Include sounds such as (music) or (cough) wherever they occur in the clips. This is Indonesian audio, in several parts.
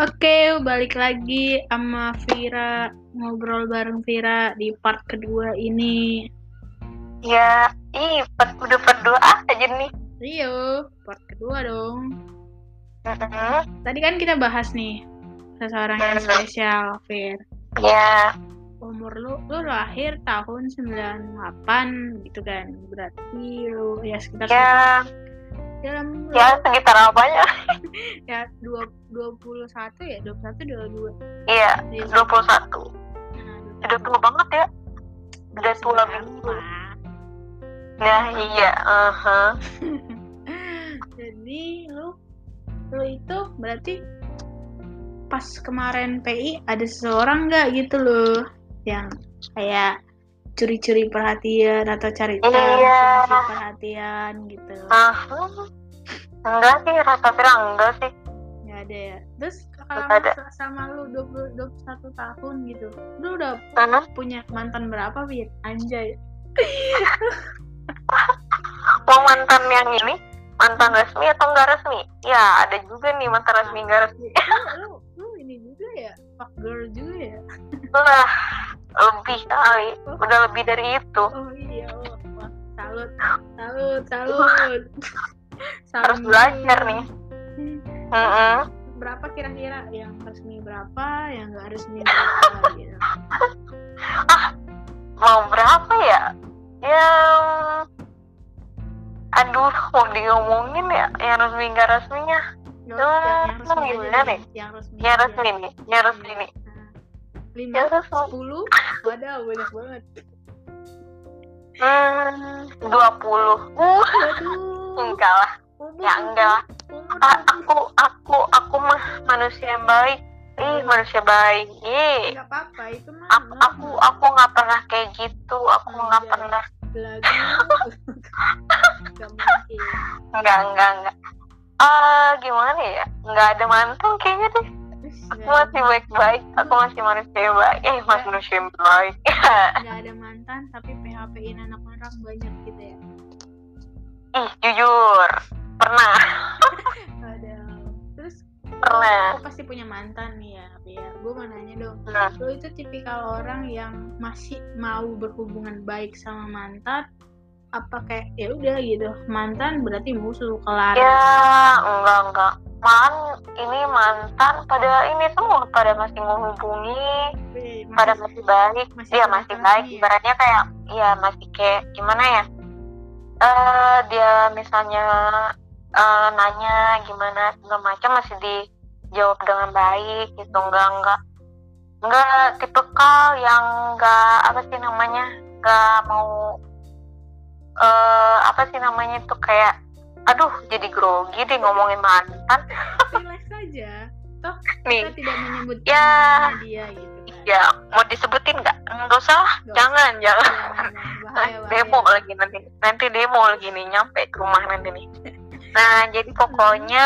Oke, balik lagi sama Vira ngobrol bareng Vira di part kedua ini. Ya, ih, part, udah part dua aja nih. Iya, part kedua dong. Mm-mm. Tadi kan kita bahas nih seseorang yang spesial, Vir. Ya, Umur lu, lu lahir tahun 98 gitu kan. Berarti lu ya sekitar ya, dalam ya sekitar apanya? (laughs) ya dua- 21 ya, 21 22. Iya, Iya. 21. Nah, Udah tua banget ya. Udah tua banget. banget. Nah, iya, aha. (laughs) Jadi lu lu itu berarti pas kemarin PI ada seseorang nggak gitu loh yang kayak curi-curi perhatian atau cari Iya. perhatian gitu Aha. Enggak sih, rasa Fira enggak sih. nggak ada ya terus kalau ada. sama lu 20, 21 tahun gitu lu udah Mhm. punya mantan berapa Fit? anjay (laughs) Mau mantan yang ini? Mantan resmi atau enggak resmi? Ya, ada juga nih mantan resmi enggak resmi. lu, lu, lu ini juga ya fuck girl juga ya Lah, lebih kali. Udah lebih dari itu. Oh iya, salut, salut, salut. Harus belajar nih. Hmm, Mm-mm. Berapa kira-kira yang resmi berapa, yang nggak resmi berapa gitu? mau berapa ya? Yang aduh mau diomongin ya yang resmi nggak resminya Yo, Ya, yang, yang resmi yang resmi. yang resmi nih yang resmi yang resmi sepuluh, wadaw banyak banget. hmm dua puluh. Uh enggak lah. Umur, ya enggak lah. Ah, aku aku aku mah manusia yang baik. Ih manusia baik. Ih. Nggak apa-apa itu mah. aku aku aku nggak pernah kayak gitu. Aku nggak pernah. Lagu. Gak mungkin. enggak enggak enggak ah gimana ya? Nggak ada mantan kayaknya deh aku masih baik-baik aku masih manusia yang baik. Eh masih manusia yang baik. (laughs) Nggak ada mantan tapi PHP-in anak orang banyak gitu ya? Ih jujur. Pernah. (laughs) Ada terus Pernah. lu pasti punya mantan nih ya biar gue mau nanya dong. Nah, lu itu tipikal orang yang masih mau berhubungan baik sama mantan apa kayak ya udah gitu. Mantan berarti musuh kelar. Ya enggak enggak. Man ini mantan pada ini semua pada masih menghubungi masih- pada masih baik. masih dia masih baik. ya? ibaratnya kayak ya masih kayak gimana ya? Eh dia misalnya eh, nanya gimana segala macam masih dijawab dengan baik gitu. Enggak enggak. Enggak tipikal yang enggak apa sih namanya? Enggak mau eh apa sih namanya itu kayak aduh jadi grogi deh ngomongin mantan. Relax saja toh nih. kita tidak menyebut Ya. dia gitu kan. Ya mau disebutin nggak? Nggak usah lah jangan jangan. (laughs) Jangan, jangan. bahaya, demo bahaya. lagi nanti nanti demo lagi nih nyampe ke rumah nanti nih. Nah jadi (laughs) pokoknya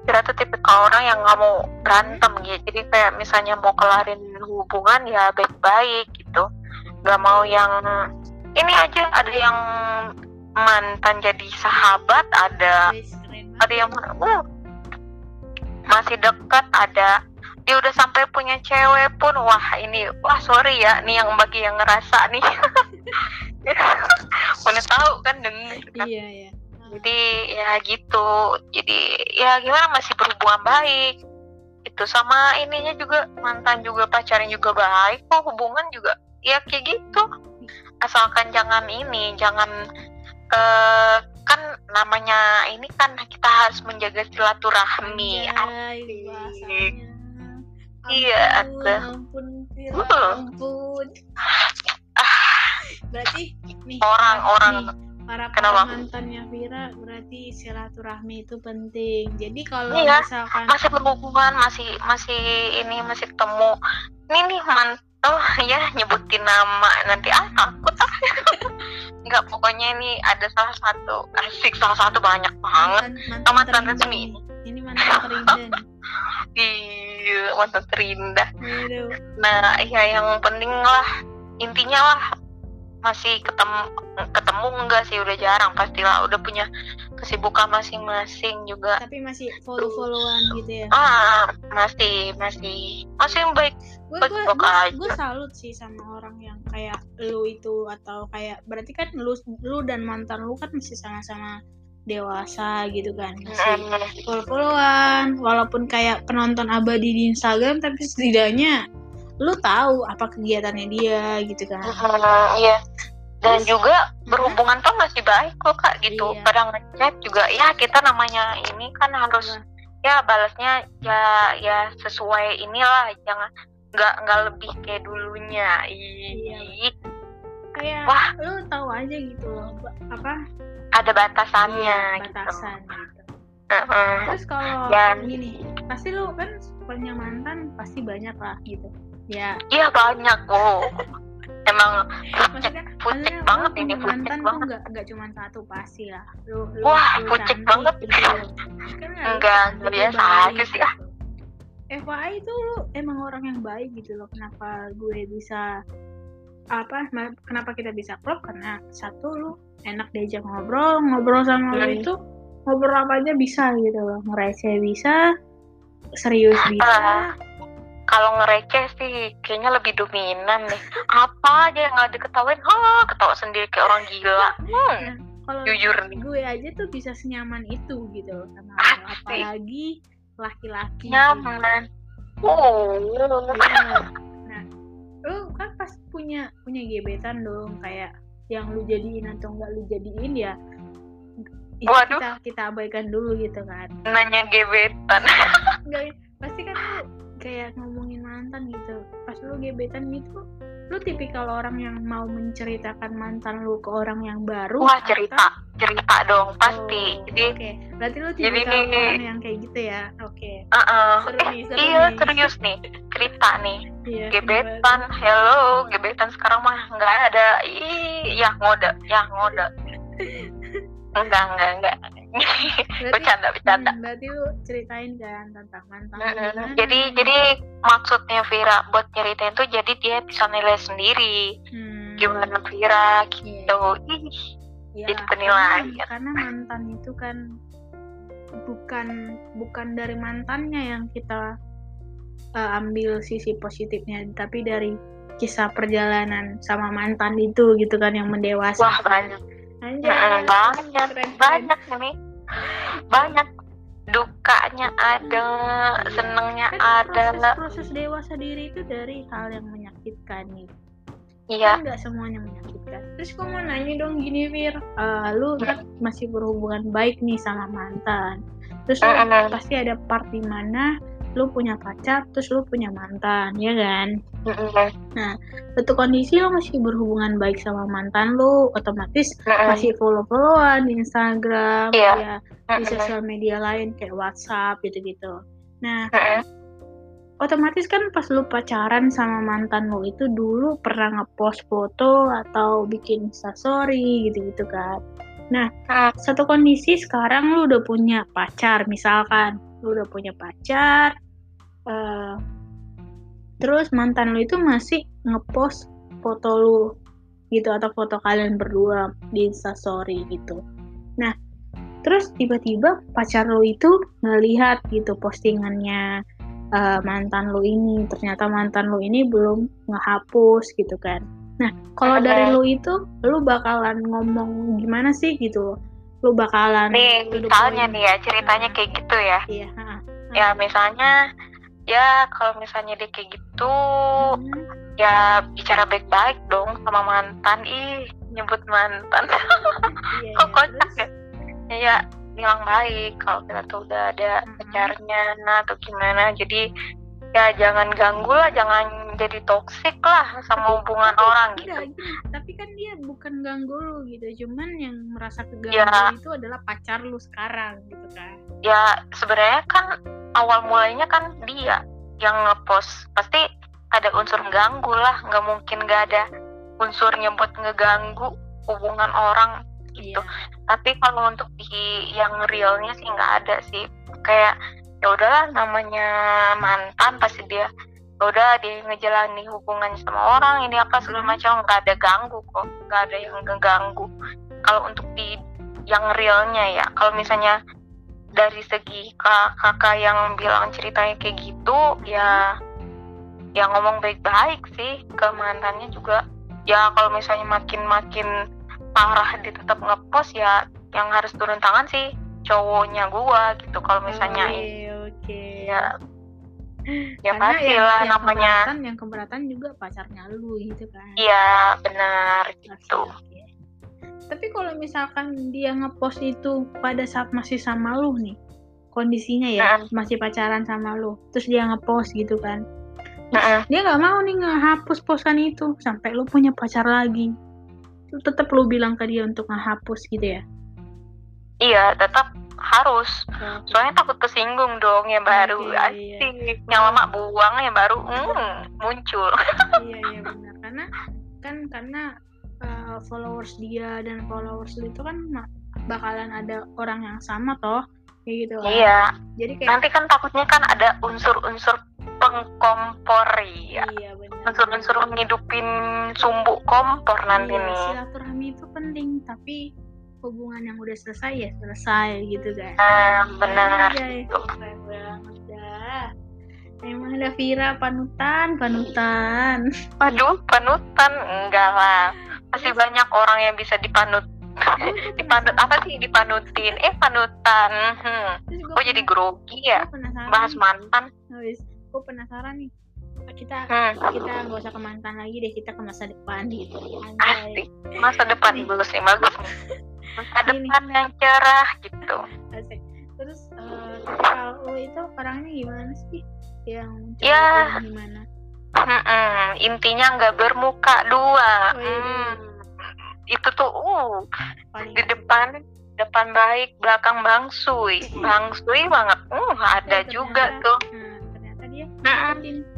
Kira tuh tipikal orang yang nggak mau berantem gitu. Jadi kayak misalnya mau kelarin hubungan ya baik-baik gitu. Nggak mau yang ini aja ada yang mantan jadi sahabat ada ada yang uh, masih dekat ada. Dia udah sampai punya cewek pun wah ini wah sorry ya nih yang bagi yang ngerasa nih. (laughs) Mana tahu kan denger kan iya iya. Jadi ya gitu. Jadi ya gimana masih berhubungan baik. Itu sama ininya juga mantan juga pacarnya juga baik kok hubungan juga ya kayak gitu asalkan jangan ini jangan eh kan namanya ini kan kita harus menjaga silaturahmi asik. Iya, ampun, ada. ampun, ampun. Berarti nih Orang-orang para Kenapa? mantannya Vira berarti silaturahmi itu penting. Jadi kalau Iya, misalkan masih berhubungan masih masih ini masih ketemu ini nih man oh ya nyebutin nama nanti. Ah takut ah. (laughs) Nggak pokoknya ini ada salah satu asik salah satu banyak banget. Mantan terindah resmi. nih. Ini mantan terindah (laughs) iya mantan terindah. Aduh. nah ya yang penting lah intinya lah masih ketemu ketemu enggak sih? Udah jarang pastilah. Udah punya kesibukan masing-masing juga. Tapi masih follow followan gitu ya? Ah masih masih. Masih baik gue baik gue gue salut sih sama orang yang kayak lu itu atau kayak berarti kan lu lu dan mantan lu kan masih sama-sama dewasa gitu kan? Masih Mm-mm. follow followan walaupun kayak penonton abadi di Instagram tapi setidaknya lu tahu apa kegiatannya dia gitu kan? Iya dan juga berhubungan tuh masih baik kok kak gitu Iya. kadang ngechat juga ya kita namanya ini kan harus ya balasnya ya ya sesuai inilah jangan nggak nggak lebih kayak dulunya Iya. Kayak Wah. lu tahu aja gitu loh apa ada batasannya iya, gitu batasan gitu. Heeh. Terus kalau Dan- gini, pasti lu kan punya mantan pasti banyak lah gitu. Ya, iya banyak kok emang maksudnya, Pucet maksudnya banget lu ini, pucet banget. nggak nggak cuma satu pasti lah. Lu, lu, Wah, lu pucet banget. gitu. Kan harus Enggak, enggak lu biasa aja sih, ah. gitu. FYI itu lu emang orang yang baik gitu loh. Kenapa gue bisa apa? Kenapa kita bisa klop? Karena satu lu enak diajak ngobrol, ngobrol sama lu Hmm. itu ngobrol apa aja bisa gitu loh. Ngereceh bisa, serius bisa. Ah, kalau ngereceh sih kayaknya lebih dominan nih. Apa aja yang nggak diketawain ha ketawa sendiri kayak orang gila. Hmm, Nah, kalau jujur nih. gue aja tuh bisa senyaman itu gitu loh sama apalagi laki-laki nyaman. Oh. Iya. nah lu kan pas punya punya gebetan dong kayak yang lu jadiin atau enggak lu jadiin ya itu Waduh. kita kita abaikan dulu gitu kan. Nanya gebetan. Enggak pasti kan lu kayak ngomongin mantan gitu pas lu gebetan gitu lu tipikal orang yang mau menceritakan mantan lu ke orang yang baru wah atau- cerita cerita dong pasti Oh, jadi Oke, berarti lu jadi tipikal nih- orang yang kayak gitu ya. Oke. uh-uh. Seru eh nih, seru iya nih. serius nih cerita nih Iya. gebetan hello gebetan sekarang mah nggak ada ih ya ngode ya ngode (laughs) enggak enggak enggak Berarti, bercanda bercanda hmm, berarti lu ceritain kan tentang mantan. Mm-mm. gimana? Jadi jadi maksudnya Vira buat nyeritain tuh jadi dia bisa nilai sendiri Hmm, gimana Vira gitu. Ih, iya. jadi penilaian. Karena, karena mantan itu kan bukan bukan dari mantannya yang kita uh, ambil sisi positifnya, tapi dari kisah perjalanan sama mantan itu gitu kan yang mendewasa. Wah banyak Anjay, Mm-mm, banyak keren, keren. banyak ini. Banyak. Dukanya ada Iya. senengnya Kan ada. proses, proses dewasa diri itu dari hal yang menyakitkan nih. Iya. Kan nggak semuanya menyakitkan. Terus gue mau nanya dong gini Fir Eh, lu kan masih berhubungan baik nih sama mantan. Terus lu Mm-mm. pasti ada part di mana lu punya pacar terus lu punya mantan ya kan Mm-mm. satu kondisi lu masih berhubungan baik sama mantan lu otomatis Mm-mm. masih follow followan di Instagram Iya. ya di Mm-mm. sosial media lain kayak WhatsApp gitu-gitu nah Mm-mm. otomatis kan pas lu pacaran sama mantan lu itu dulu pernah ngepost foto atau bikin instastory gitu-gitu kan. Nah, Mm. satu kondisi sekarang lu udah punya pacar misalkan, lu udah punya pacar, eh, terus mantan lu itu masih ngepost foto lu gitu atau foto kalian berdua di instastory gitu. Nah, terus tiba-tiba pacar lu itu ngelihat gitu postingannya eh, mantan lu ini. Ternyata mantan lu ini belum ngehapus gitu kan. Nah kalau dari lu itu lu bakalan ngomong gimana sih gitu? Lu bakalan nih misalnya nih ya ceritanya Ah. kayak gitu ya. iya ya misalnya ya kalau misalnya dia kayak gitu Hmm, ya bicara baik-baik dong sama mantan. Ih nyebut mantan. Iya, (laughs) kok iya. kocak ya? Ya bilang baik kalau kita tuh udah ada Mhm. pacarnya nah atau gimana. Jadi ya jangan ganggu lah jangan jadi toksik lah sama hubungan tapi- orang enggak, gitu. tapi kan dia bukan ganggu lu gitu. Cuman yang merasa keganggu Ya. itu adalah pacar lu sekarang gitu kan. Ya sebenarnya kan awal mulainya kan dia yang ngepost. Pasti ada unsur ganggu lah. Nggak mungkin nggak ada unsurnya buat ngeganggu hubungan orang gitu. Iya. Tapi kalau untuk di yang realnya sih nggak ada sih. Kayak ya udahlah namanya mantan pasti dia ya udah dia ngejalani hubungan sama orang ini apa segala macam. Nggak ada ganggu kok. Nggak ada yang ngeganggu. Kalau untuk di yang realnya ya kalau misalnya dari segi kak kakak yang bilang ceritanya kayak gitu ya ya ngomong baik-baik sih ke mantannya juga ya kalau misalnya makin-makin parah dia tetap ngepost ya yang harus turun tangan sih cowoknya gua gitu kalau misalnya Oke, oke. ya (laughs) ya Karena pasti yang, lah yang namanya keberatan, yang keberatan juga pacarnya lu gitu kan. iya benar gitu oke. Tapi kalau misalkan dia ngepost itu pada saat masih sama lu nih, kondisinya ya Mm. masih pacaran sama lu, terus dia ngepost gitu kan, dia nggak mau nih ngehapus postan itu sampai lu punya pacar lagi. Lu tetap lu bilang ke dia untuk ngehapus gitu ya. iya tetap harus soalnya takut kesinggung dong yang baru Oke, iya. asik yang lama buang yang baru hmm, muncul iya iya benar karena kan karena uh, followers dia dan followers lu itu kan bakalan ada orang yang sama toh kayak gitu kan. iya. Jadi kayak nanti kan takutnya kan ada unsur-unsur pengkompor ya. Iya benar. Unsur-unsur menghidupin sumbu kompor nanti iya, nih. silaturahmi itu penting tapi hubungan yang udah selesai ya selesai gitu kan Eh, benar. Anjay, keren banget dah. Emang ada Vira panutan panutan. Waduh panutan. Enggak lah masih banyak orang yang bisa dipanut (laughs) dipanut apa sih dipanutin eh panutan hmm. Kok jadi grogi ya bahas mantan Habis, gue penasaran nih. Kita hmm. kita nggak usah ke mantan lagi deh, kita ke masa depan gitu. asik masa depan bagus nih bagus (laughs) masa Ini. depan yang cerah gitu asik. Terus eh, kalau itu orangnya gimana sih? Yang Ya. gimana? Mm-mm, intinya nggak bermuka dua. Oh, iya. Hmm. itu tuh uh Paling di depan depan baik belakang bangsuy bangsuy banget. Uh ada Ternyata- juga tuh. Nah, ternyata dia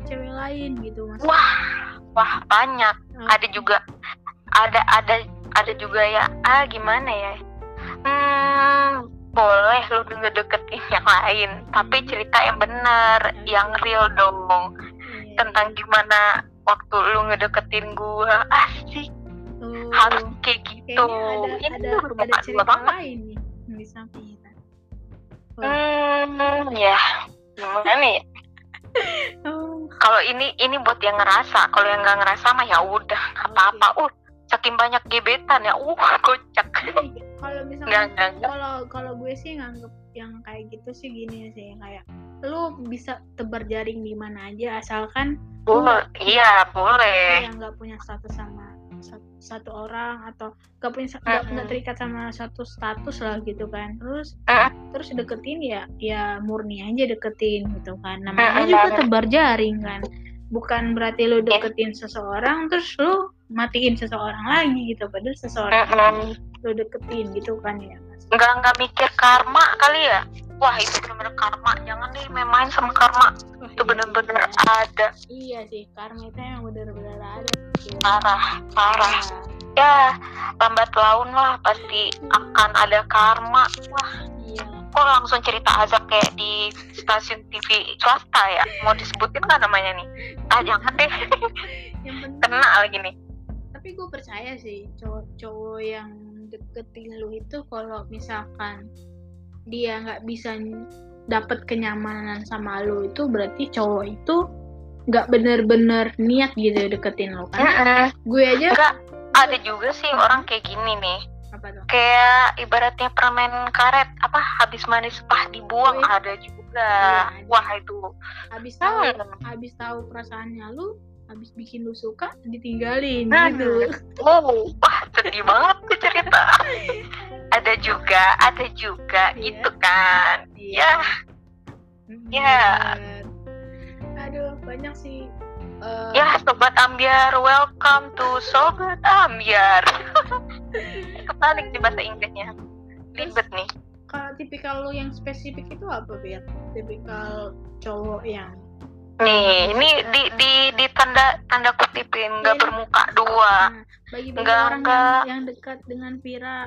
cewek lain gitu mas. wah wah banyak. Ada juga ada ada ada juga ya. Ah gimana ya? Hmm boleh lu denger deketin yang lain. Tapi cerita yang benar yang real dong. Tentang gimana waktu lu ngedeketin gua. Asik. Tuh. harus kayak gitu. Kayaknya ada Ini ada ada cerita banget. lain nih di samping kita. Hmm ya. Gimana nih? (laughs) Oh, kalau ini ini buat yang ngerasa. Kalau yang nggak ngerasa mah ya udah. Apa-apa. Uh saking banyak gebetan ya. Uh kocak. Kalau nggak misalkan nggak nggak. kalau kalau gue sih nganggep yang kayak gitu sih gini sih kayak lu bisa tebar jaring di mana aja asalkan boleh iya boleh yang nggak punya status sama satu, satu orang atau nggak punya nggak Mm-mm. nggak terikat sama satu status lah gitu kan terus Mm. terus deketin ya ya murni aja deketin gitu kan namanya Mm-mm, juga banget. tebar jaring kan bukan berarti lu Iya. deketin seseorang terus lu matiin seseorang lagi gitu padahal seseorang lu deketin gitu kan ya. Nggak nggak mikir karma kali ya? Wah itu bener-bener karma. Jangan deh main-main sama karma. Wah, itu iya. bener-bener ada. Iya sih, karma itu emang bener-bener ada. parah parah. Nah, ya lambat laun lah pasti akan ada karma. Wah Iya. kok langsung cerita azab kayak di stasiun TV swasta ya? Mau disebutin kan namanya nih? Ah jangan deh. Yang (laughs) penting, kena lagi nih. Tapi gue percaya sih cowok-cowok yang deketin lu itu kalau misalkan dia nggak bisa dapat kenyamanan sama lu itu berarti cowok itu nggak bener-bener niat gitu deketin lo kan? Gue aja enggak ada juga sih orang kayak gini nih. Apa tuh? Kayak ibaratnya permen karet apa habis manis pah dibuang iya. ada juga. Iya, wah itu. Habis tahu hmm. habis tahu perasaannya lu habis bikin lu suka ditinggalin Hmm. gitu oh sedih banget tuh cerita ada juga ada juga Iya. gitu kan ya Ya. Bener. Aduh, banyak sih. eh, ya sobat ambiar welcome to sobat ambiar (laughs) kebalik di bahasa Inggrisnya ribet nih Kalau tipikal lu yang spesifik itu apa, Bir? Tipikal cowok yang nih ini di di di tanda tanda kutipin nggak Iya. bermuka dua nah, bagi bagi Enggak, orang enggak. yang, yang dekat dengan Vira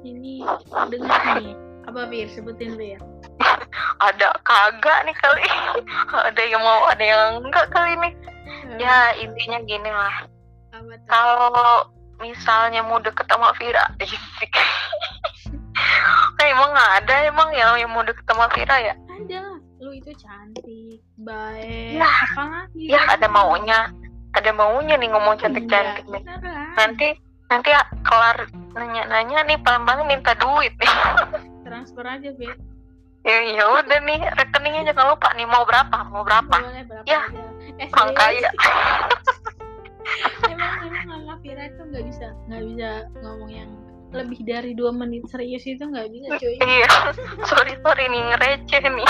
ini dengar nih. Apa, Bir? Sebutin, Bir. (laughs) ada kagak nih kali (laughs) ada yang mau ada yang enggak kali nih Eh, ya intinya gini lah kalau misalnya mau deket sama Vira isik (laughs) emang ada emang yang yang mau deket sama Vira ya ada lu itu cantik baik. Ya. apa lagi ya ada maunya. Ada maunya nih ngomong cantik cantik Iya, nih. nanti nanti kelar nanya-nanya nih paling-paling minta duit nih. (laughs) Transfer aja Fit ya ya udah nih rekeningnya jangan lupa nih mau berapa mau berapa. Boleh berapa Ya, eh, orang kaya. (laughs) (laughs) Emang emang sama Vira itu nggak bisa nggak bisa ngomong yang lebih dari dua menit serius itu nggak bisa cuy. Iya sorry sorry nih receh nih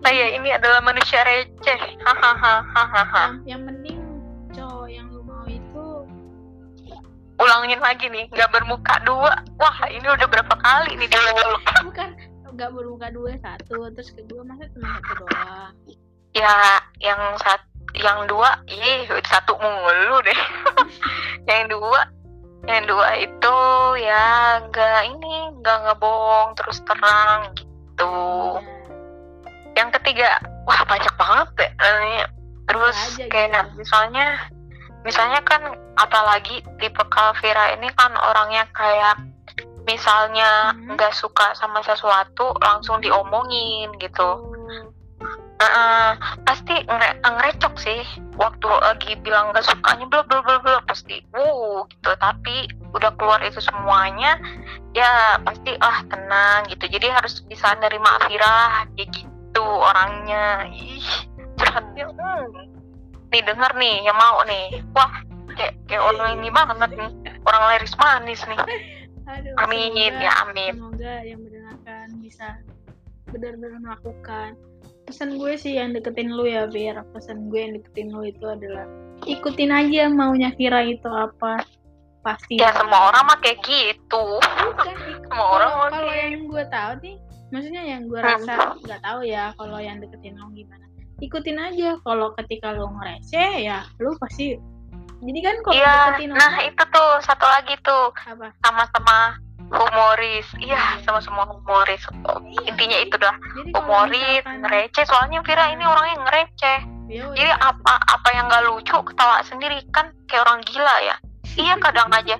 saya ini adalah manusia receh. Hahaha yang, yang penting cowok yang lu mau itu. Ulangin lagi nih nggak bermuka dua. Wah ini udah berapa kali nih dia bukan nggak bermuka dua satu terus kedua masa cuma satu doang? Ya yang satu yang dua ih satu mulu deh. (laughs) Yang dua yang dua itu ya nggak ini nggak ngebohong terus terang gitu. Ya, yang ketiga wah banyak banget deh Eh, terus aja gitu. kayak misalnya misalnya kan apalagi tipe Kalvira ini kan orangnya kayak misalnya Mhm. nggak suka sama sesuatu langsung diomongin gitu oh, Heeh, pasti ngere ngerecok sih waktu lagi bilang nggak sukanya belum belum belum belum pasti wow gitu tapi udah keluar itu semuanya ya pasti ah tenang gitu jadi harus bisa nerima Afira kayak gitu orangnya. Ih curhatnya hmm. nih denger nih yang mau nih. Wah kayak kayak orang ini banget nih. Orang laris manis nih. Aduh, amin semoga- ya amin. semoga yang mendengarkan bisa benar-benar melakukan. Pesan gue sih yang deketin lu ya biar pesan gue yang deketin lu itu adalah ikutin aja maunya Vira itu apa. Pasti ya semua orang mah kayak gitu. Bukan semua orang kalau yang gue tahu nih maksudnya yang gue Hmm. rasa nggak tahu ya kalau yang deketin lo gimana ikutin aja kalau ketika lo ngereceh ya lu pasti jadi kan kalau Iya, deketin nah orang itu tuh satu lagi tuh apa sama-sama humoris. Iya, Iya. sama-sama humoris. Iya. Intinya itu dah jadi humoris, misalkan- ngereceh. Soalnya Vira ini orangnya ngereceh. Ya Jadi apa apa yang gak lucu ketawa sendiri kan kayak orang gila ya. Iya kadang aja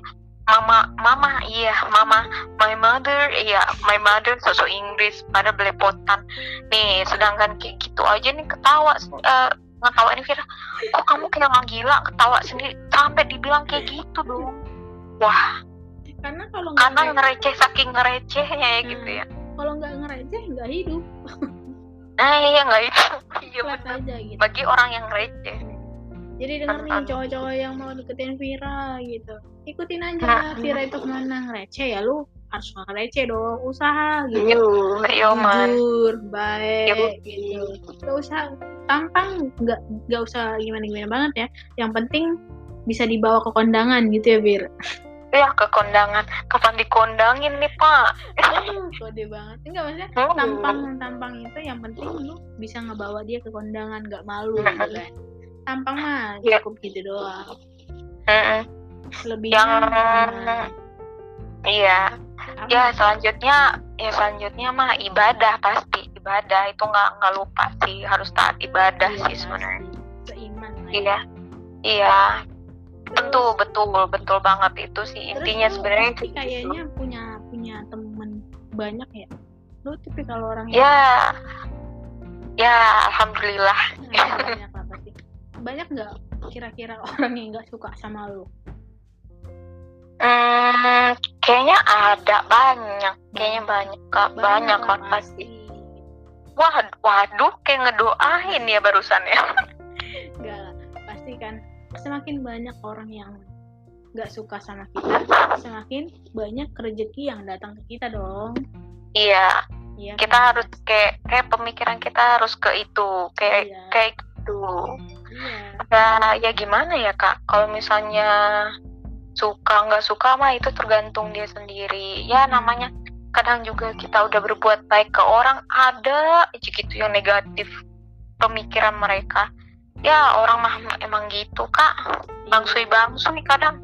mama mama iya mama. My mother iya my mother sosok Inggris pada belepotan. Nih sedangkan kayak gitu aja nih ketawa eh, ngetawa ini Vira kok kamu kayak orang gila ketawa sendiri? Sampai dibilang kayak gitu dong. Wah. Karena kalau nggak karena nge- ngereceh saking ngerecehnya ya gitu Hmm. ya. kalau nggak ngereceh nggak hidup. Nah iya nggak itu (laughs) iya aja gitu. Bagi orang yang receh jadi denger nih Kan-kan. cowok-cowok yang mau deketin Vira gitu ikutin aja Nah. Vira itu ke mana ngereceh ya lu harus nggak ngereceh dong usaha gitu Yo, yo man. jujur baik Yo. gitu gak usah tampang nggak nggak usah gimana gimana banget ya yang penting bisa dibawa ke kondangan gitu ya Bir Ya ke kondangan. Kapan dikondangin nih Pak? Aduh, kode banget enggak maksudnya Hmm. tampang tampang itu yang penting lu bisa ngebawa dia ke kondangan nggak malu gitu kan tampang mah Iya. cukup gitu doang Lebihnya Yang iya. apa? Ya selanjutnya ya selanjutnya mah ibadah pasti ibadah itu nggak nggak lupa sih harus taat ibadah Iya, sih sebenarnya. pasti. seiman lah ya. Iya. Iya. Betul betul betul banget itu sih terus intinya sebenarnya gitu. kayaknya punya punya temen banyak ya lu tipikal orang yang Ya. Ya alhamdulillah. Nah, banyak lah pasti banyak nggak kira-kira orang yang nggak suka sama lu Hmm, kayaknya ada banyak, kayaknya banyak kak, banyak, lah kan pasti. Wah, waduh, kayak ngedoain ya barusan ya. (laughs) Enggak lah, pasti kan semakin banyak orang yang nggak suka sama kita, semakin banyak rezeki yang datang ke kita dong. Iya, Iya. kita kan? harus kayak kayak pemikiran kita harus ke itu, kayak Iya. kayak gitu. Iya. Ya, ya gimana ya kak? Kalau misalnya suka nggak suka mah itu tergantung dia sendiri. Ya Hmm. namanya kadang juga kita udah berbuat baik ke orang ada aja gitu yang negatif pemikiran mereka. Ya orang mah emang gitu kak. bangsui bangsui kadang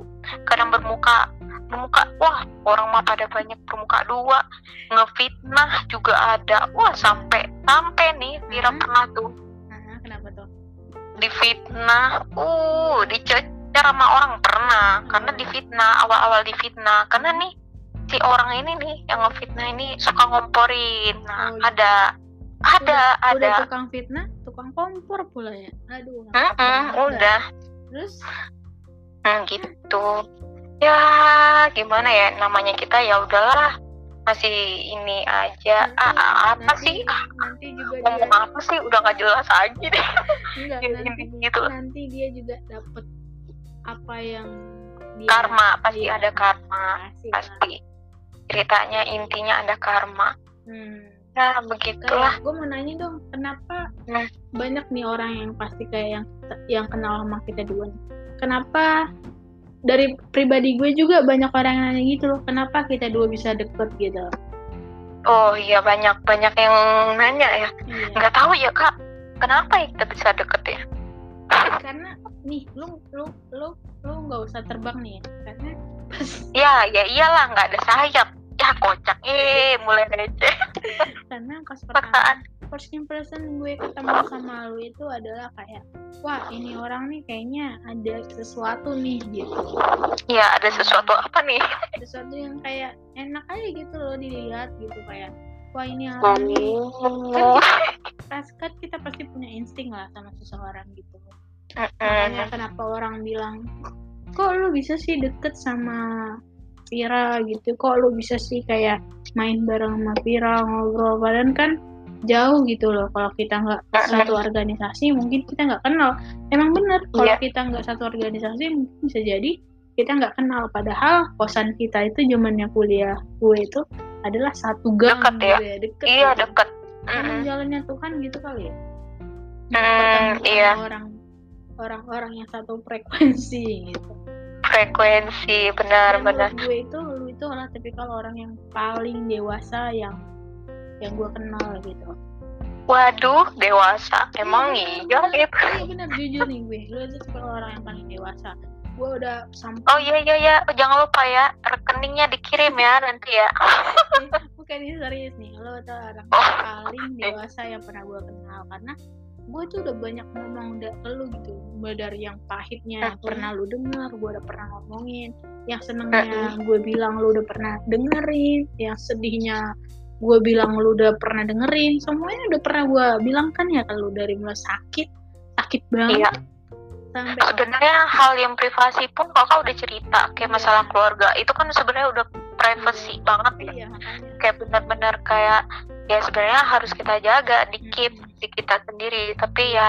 kadang bermuka bermuka wah orang mah pada banyak bermuka dua ngefitnah juga ada wah sampai sampai nih Vira Hmm. pernah tuh Nah, kenapa tuh? difitnah uh dicecar sama orang pernah karena difitnah awal-awal difitnah karena nih si orang ini nih yang ngefitnah ini suka ngomporin. Nah Oh, ada ada udah, ada. udah tukang fitnah tukang kompor pula ya? Aduh banget dah. udah. Terus? Hmm, gitu. Ya gimana ya namanya kita ya udahlah masih ini aja. Nanti, ah, ah, apa nanti, sih? Ah, nanti juga dia ngomong apa sih? Udah nggak jelas aja deh. Enggak (laughs) nanti, gitu. nanti dia juga dapet apa yang dia karma pasti iya, ada karma pasti, pasti ceritanya intinya ada karma Hmm. ya begitulah Kayak gue mau nanya dong, kenapa Hmm. banyak nih orang yang pasti kayak yang yang kenal sama kita duluan? Kenapa dari pribadi gue juga banyak orang yang nanya gitu loh, kenapa kita dua bisa deket gitu? oh iya banyak banyak yang nanya ya Iya. nggak tahu ya kak kenapa ya kita bisa deket ya Karena nih, lu lu lu lu nggak usah terbang nih, ya. karena pas (laughs) ya ya iyalah nggak ada sayap. Ya kocak. Eh mulai receh (laughs) karena pas pertama first impression gue ketemu sama lu itu adalah kayak wah ini orang nih kayaknya ada sesuatu nih gitu. Ya ada sesuatu apa nih? Sesuatu yang kayak enak aja gitu loh dilihat gitu kayak wah ini nih oh pas kan kita pasti punya insting lah sama seseorang gitu. Makanya kenapa orang bilang kok lu bisa sih deket sama Vira gitu? Kok lu bisa sih kayak main bareng sama Vira ngobrol? Padahal kan jauh gitu loh. Kalau kita nggak satu organisasi mungkin kita nggak kenal. Emang bener kalau Iya. kita nggak satu organisasi mungkin bisa jadi kita nggak kenal. Padahal kosan kita itu zamannya kuliah gue itu adalah satu gang Deket ya? gue deket iya gitu. deket Emang Mm-mm. jalannya Tuhan gitu kali ya? Hmm, Pertemuan iya. orang orang-orang yang satu frekuensi gitu. Frekuensi benar Dan benar. gue itu lu itu adalah tipikal orang yang paling dewasa yang yang gue kenal gitu. Waduh dewasa. Emang iya gitu iya benar. Jujur nih gue. Lu itu tipikal orang yang paling dewasa gue udah sampai oh iya iya iya. Jangan lupa ya rekeningnya dikirim ya nanti ya. Bukan ini serius nih. Lo tuh orang Oh. paling dewasa yang pernah gue kenal. Karena gue tuh udah banyak ngomong ke lu gitu. Mulai dari yang pahitnya Mhm. pernah lu denger gue udah pernah ngomongin. Yang senengnya gue bilang lu udah pernah dengerin. Yang sedihnya gue bilang lu udah pernah dengerin. Semuanya udah pernah gue bilang kan ya kalau dari mulai sakit sakit banget. Iya. Sampai sebenarnya hal yang privasi pun kakak udah cerita kayak masalah Iya. keluarga itu kan sebenarnya udah privacy banget ya iya makanya kayak benar-benar kayak ya sebenarnya harus kita jaga di keep Mhm. di kita sendiri tapi ya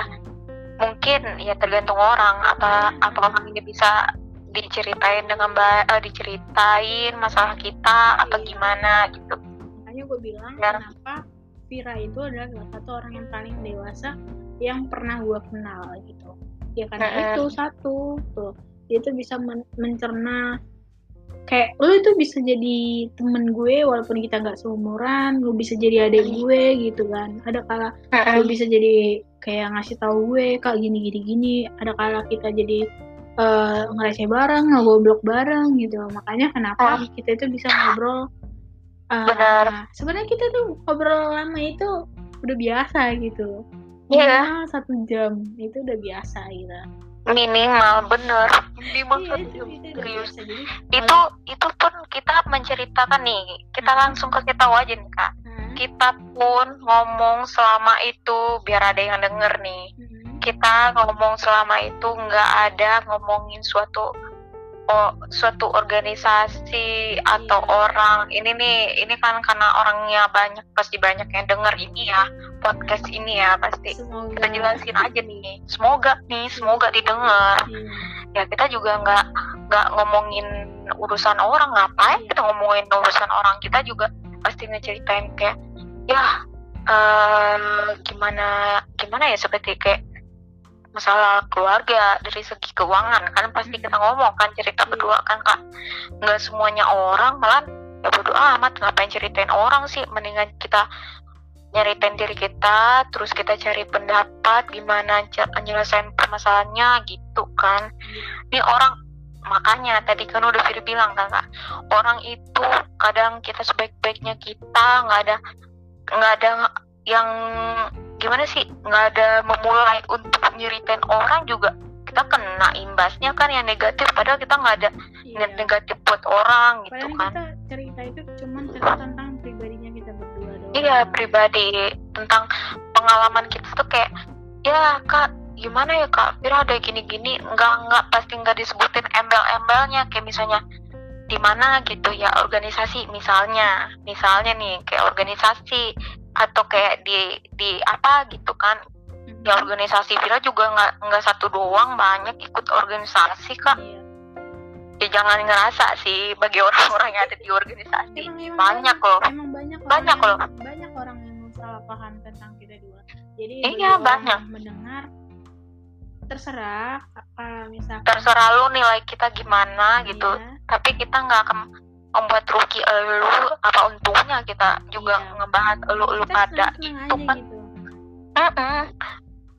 mungkin ya tergantung orang apa apa orang ini bisa diceritain dengan baik eh, diceritain masalah kita atau Iya. gimana gitu makanya gue bilang Ya. kenapa Vira itu adalah salah satu orang yang paling dewasa yang pernah gue kenal gitu ya karena Mm-mm. itu satu tuh. Dia tuh bisa men- mencerna. Kayak lu itu bisa jadi temen gue walaupun kita nggak seumuran lu bisa jadi adik gue gitu kan. Ada kala lu bisa jadi kayak ngasih tahu gue kak gini gini gini. Ada kala kita jadi eh ngereceh bareng ngobrol bareng gitu. Makanya kenapa kita itu bisa ngobrol Benar. sebenarnya kita tuh ngobrol lama itu udah biasa gitu Iya. minimal satu jam. Itu udah biasa gitu minimal bener. Minimal iya satu itu, jam. itu serius itu itu pun kita menceritakan nih. Kita Hmm. langsung ke kita aja nih kak. Nah, kita pun ngomong selama itu biar ada yang denger nih. Mm, kita ngomong selama itu nggak ada ngomongin suatu oh, suatu organisasi atau Iya. orang. Ini nih ini kan karena orangnya banyak pasti banyak yang denger ini ya podcast ini ya pasti. Semoga. kita jelasin aja nih. Semoga nih semoga didengar. Iya. ya kita juga nggak nggak ngomongin urusan orang. Ngapain kita ngomongin urusan orang? Kita juga pasti ngeceritain kayak ya eh gimana gimana ya seperti kayak masalah keluarga dari segi keuangan. Kan pasti kita ngomong kan cerita Iya. berdua kan kak. Nggak semuanya orang malah ya bodo amat. Ngapain ceritain orang sih? Mendingan kita nyeritain diri kita terus kita cari pendapat gimana nyelesain permasalahannya gitu kan. Ini orang makanya tadi kan udah Firi bilang kan kak. Orang itu kadang kita sebaik-baiknya kita nggak ada nggak ada yang gimana sih nggak ada memulai untuk nyeritain orang juga kita kena imbasnya kan yang negatif padahal kita nggak ada niat negatif buat orang gitu Padahal kan. kita cerita itu cuman cerita tentang iya pribadi. Tentang pengalaman kita tuh kayak ya kak gimana ya kak? Fira ada gini-gini. Nggak nggak pasti nggak disebutin embel-embelnya. Kayak misalnya di mana gitu ya organisasi? Misalnya misalnya nih kayak organisasi atau kayak di di apa gitu kan. Mhm. ya organisasi Vira juga nggak nggak satu doang banyak ikut organisasi kak. Iya. Ya jangan ngerasa sih bagi orang-orang yang ada di organisasi Emang, emang banyak loh Emang banyak orang Banyak yang, loh. banyak orang yang salah paham tentang kita dua. Jadi Iya, orang banyak. mendengar terserah apa misalkan terserah lu nilai kita gimana gitu Iya, tapi kita nggak akan membuat rugi elu apa untungnya kita juga Iya. ngebahas elu-elu kita pada gitu kan gitu. Mm-mm.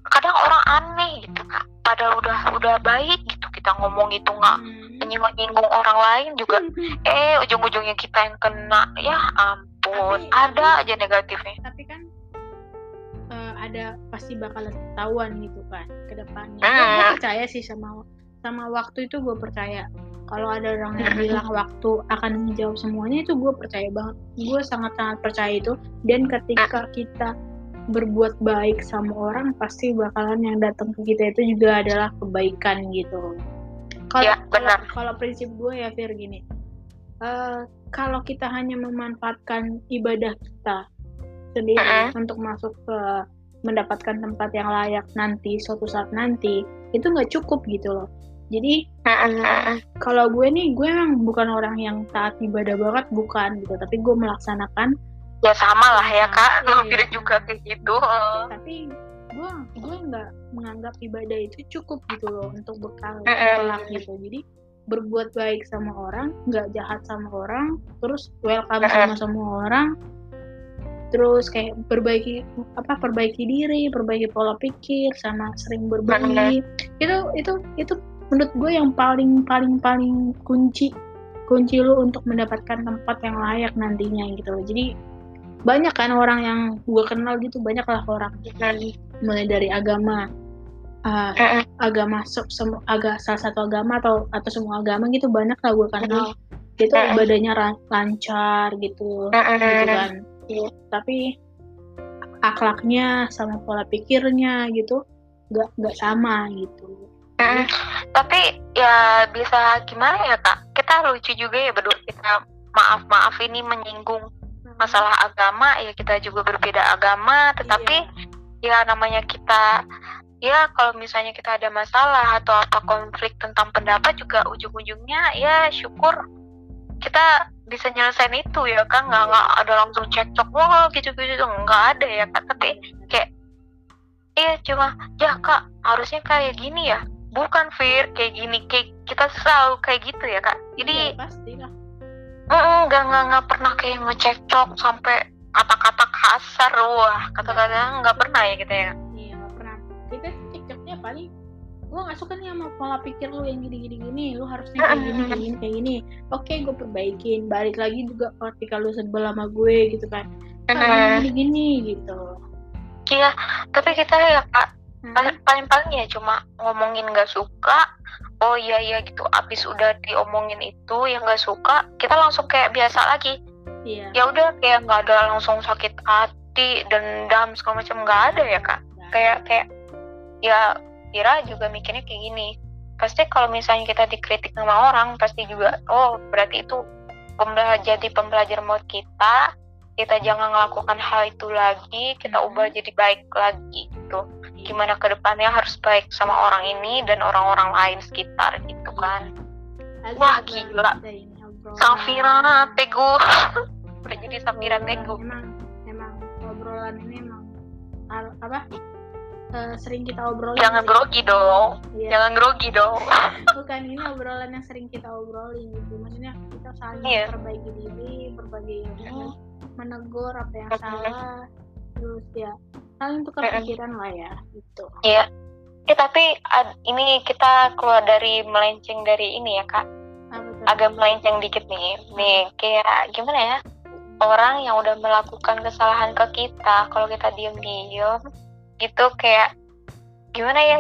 kadang orang aneh gitu kak padahal udah udah baik gitu kita ngomong itu nggak Hmm. Menyinggung orang lain juga (laughs) eh ujung-ujungnya kita yang kena ya ampun Tapi- ada aja negatifnya tapi kan eh, ada pasti bakalan ketahuan gitu kan ke depannya. Hmm. Gue percaya sih sama sama waktu itu gue percaya. Kalau ada orang yang (laughs) bilang waktu akan menjawab semuanya itu gue percaya banget. Gue sangat sangat percaya itu. Dan ketika kita berbuat baik sama orang pasti bakalan yang datang ke kita itu juga adalah kebaikan gitu. Kalau Ya, benar. kalau- prinsip gue ya Fir gini. eh, kalau kita hanya memanfaatkan ibadah kita sendiri Mm-mm. untuk masuk ke mendapatkan tempat yang layak nanti suatu saat nanti itu nggak cukup gitu loh jadi Mm-mm. kalau gue nih gue emang bukan orang yang taat ibadah banget bukan gitu tapi gue melaksanakan ya sama lah ya kak Iya. hampir juga kayak gitu tapi gue gue nggak menganggap ibadah itu cukup gitu loh untuk bekal kelak gitu. Jadi berbuat baik sama orang nggak jahat sama orang terus welcome Mm-mm. sama semua orang terus kayak perbaiki apa perbaiki diri perbaiki pola pikir sama sering berbagi itu itu itu menurut gue yang paling paling paling kunci kunci lu untuk mendapatkan tempat yang layak nantinya gitu loh. Jadi banyak kan orang yang gue kenal gitu banyak lah orang mulai dari agama uh, Mm-mm. agama se- semu- agak salah satu agama atau atau semua agama gitu banyak lah gue kenal itu Mm-mm. ibadahnya ran- lancar gitu gitu Mm-mm. kan Iya. tapi akhlaknya sama pola pikirnya gitu nggak nggak sama gitu Mm-mm. Tapi ya bisa gimana ya kak? Kita lucu juga ya berdua kita maaf maaf ini menyinggung masalah agama ya kita juga berbeda agama tetapi Iya. Ya namanya kita ya kalau misalnya kita ada masalah atau apa konflik tentang pendapat juga ujung-ujungnya ya syukur kita bisa nyelesain itu ya kan? Nggak nggak ada langsung cekcok wah gitu-gitu nggak ada ya kan? Tapi kayak iya cuma ya kak harusnya kayak gini ya. Bukan Fir kayak gini kayak kita selalu kayak gitu ya kak? Jadi Iya, pasti lah nggak nggak nggak pernah kayak ngecekcok sampai kata-kata kasar wah kata-kata nggak pernah ya kita ya? Iya nggak pernah. Kita cekcoknya paling gue nggak suka nih sama pola pikir lu yang gini gini gini lu harusnya kayak gini kayak gini kayak gini. Oke gue perbaikin balik lagi juga ketika lu sebel sama gue gitu kan. Ah, gini gini gitu. Iya tapi kita ya kak Hmm. paling paling paling ya cuma ngomongin nggak suka oh iya iya gitu. Abis udah diomongin itu yang nggak suka kita langsung kayak biasa lagi iya. Ya udah kayak nggak ada langsung sakit hati dendam segala macam nggak ada ya kak. Nggak kayak kayak ya Kira juga mikirnya kayak gini. Pasti kalau misalnya kita dikritik sama orang pasti juga oh berarti itu pembelajar jadi pembelajaran buat kita. Kita jangan melakukan hal itu lagi kita Hmm. ubah jadi baik lagi gitu. Gimana ke depannya harus baik sama orang ini dan orang-orang lain sekitar gitu kan. Asik Wah, banget gila. Safira Teguh. (laughs) Udah jadi Safira. Teguh. Emang emang obrolan ini emang al- apa? Eh, sering kita obrolin jangan sih. grogi dong. Iya. jangan grogi dong. (laughs) Bukan ini obrolan yang sering kita obrolin gitu. Maksudnya kita saling Iya. memperbaiki diri berbagi ilmu menegur apa yang salah. Terus ya saling tukar pikiran lah ya gitu. Iya. Eh tapi ad- ini kita keluar dari melenceng dari ini ya kak. Agak melenceng dikit nih. Nih kayak gimana ya? Orang yang udah melakukan kesalahan ke kita, kalau kita diem-diem, gitu kayak gimana ya?